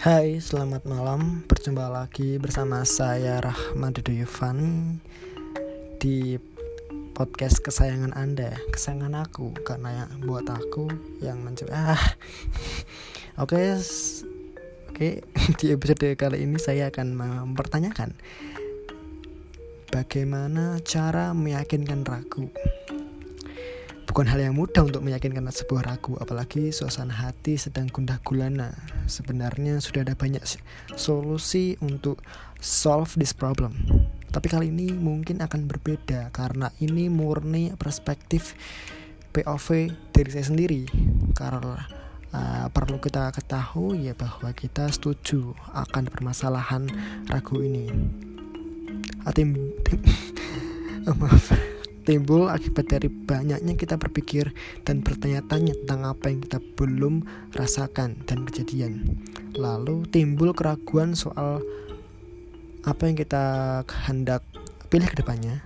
Hai, selamat malam. Berjumpa lagi bersama saya Rahmat Duyufan di podcast kesayangan Anda, kesayangan aku karena yang buat aku yang mencoba. Ah. Oke. Okay, Oke, okay. di episode kali ini saya akan mempertanyakan bagaimana cara meyakinkan ragu. Bukan hal yang mudah untuk meyakinkan sebuah ragu, apalagi suasana hati sedang gundah gulana. Sebenarnya sudah ada banyak solusi untuk solve this problem. Tapi kali ini mungkin akan berbeda karena ini murni perspektif POV dari saya sendiri. Karena uh, perlu kita ketahui ya bahwa kita setuju akan permasalahan ragu ini. Atim, tim, oh, maaf timbul akibat dari banyaknya kita berpikir dan bertanya-tanya tentang apa yang kita belum rasakan dan kejadian. Lalu timbul keraguan soal apa yang kita hendak pilih ke depannya.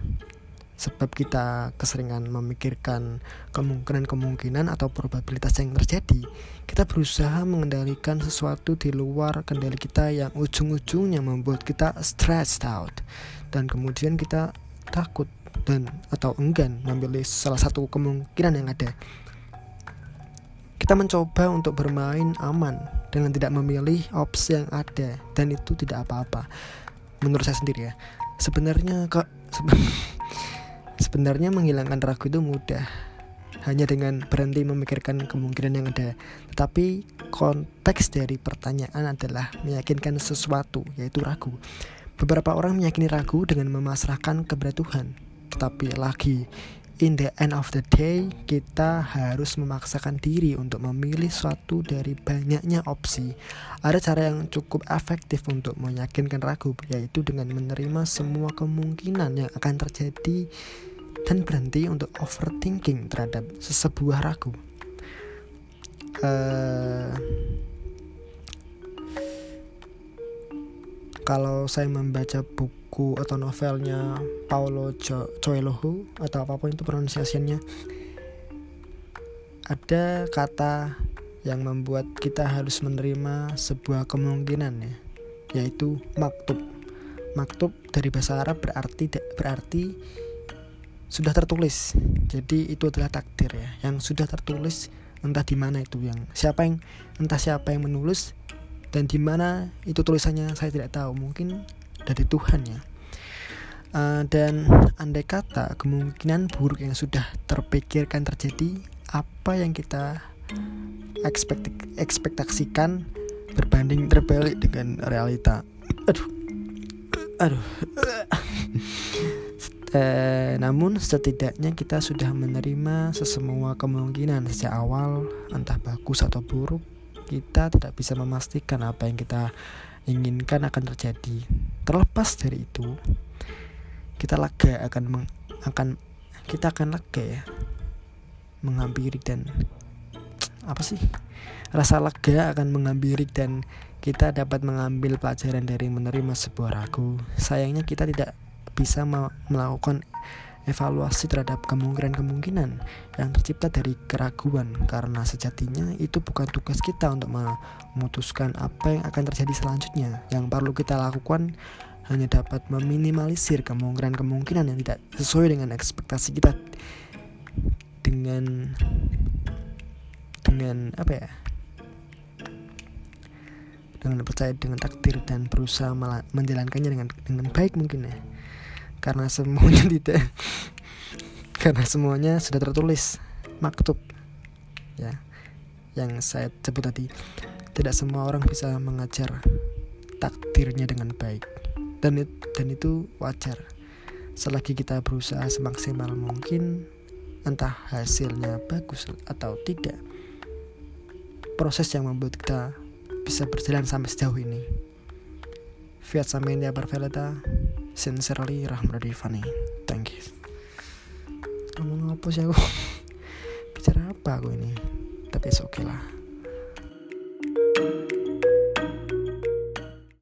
Sebab kita keseringan memikirkan kemungkinan-kemungkinan atau probabilitas yang terjadi, kita berusaha mengendalikan sesuatu di luar kendali kita yang ujung-ujungnya membuat kita stressed out. Dan kemudian kita takut dan atau enggan memilih salah satu kemungkinan yang ada. Kita mencoba untuk bermain aman dengan tidak memilih opsi yang ada dan itu tidak apa-apa. Menurut saya sendiri ya. Sebenarnya kok sebenarnya menghilangkan ragu itu mudah. Hanya dengan berhenti memikirkan kemungkinan yang ada. Tetapi konteks dari pertanyaan adalah meyakinkan sesuatu, yaitu ragu. Beberapa orang meyakini ragu dengan memasrahkan kepada tetapi lagi in the end of the day kita harus memaksakan diri untuk memilih suatu dari banyaknya opsi. Ada cara yang cukup efektif untuk meyakinkan ragu yaitu dengan menerima semua kemungkinan yang akan terjadi dan berhenti untuk overthinking terhadap sesebuah ragu. Uh, kalau saya membaca buku atau novelnya Paulo Coelho atau apa pun itu pronunciasinya ada kata yang membuat kita harus menerima sebuah kemungkinan ya yaitu maktub. Maktub dari bahasa Arab berarti berarti sudah tertulis. Jadi itu adalah takdir ya yang sudah tertulis entah di mana itu yang siapa yang entah siapa yang menulis dan di mana itu tulisannya saya tidak tahu. Mungkin dari Tuhan ya. Uh, dan andai kata kemungkinan buruk yang sudah terpikirkan terjadi apa yang kita ekspekt ekspektasikan berbanding terbalik dengan realita? Aduh. Aduh. Eh, namun setidaknya kita sudah menerima sesemua kemungkinan sejak awal entah bagus atau buruk kita tidak bisa memastikan apa yang kita inginkan akan terjadi. Terlepas dari itu, kita lega akan meng, akan kita akan lega ya menghampiri dan apa sih? Rasa lega akan menghampiri dan kita dapat mengambil pelajaran dari menerima sebuah ragu. Sayangnya kita tidak bisa melakukan evaluasi terhadap kemungkinan-kemungkinan yang tercipta dari keraguan karena sejatinya itu bukan tugas kita untuk memutuskan apa yang akan terjadi selanjutnya. Yang perlu kita lakukan hanya dapat meminimalisir kemungkinan-kemungkinan yang tidak sesuai dengan ekspektasi kita dengan dengan apa ya? Dengan percaya dengan takdir dan berusaha menjalankannya dengan dengan baik mungkin ya karena semuanya tidak. Karena semuanya sudah tertulis. Maktub. Ya. Yang saya sebut tadi. Tidak semua orang bisa mengajar takdirnya dengan baik. Dan dan itu wajar. Selagi kita berusaha semaksimal mungkin entah hasilnya bagus atau tidak proses yang membuat kita bisa berjalan sampai sejauh ini. Fiat Samindia Barveleta Sincerely Rahmat Rifani Thank you. Kamu apa sih aku? Bicara apa aku ini? Tapi oke okay lah.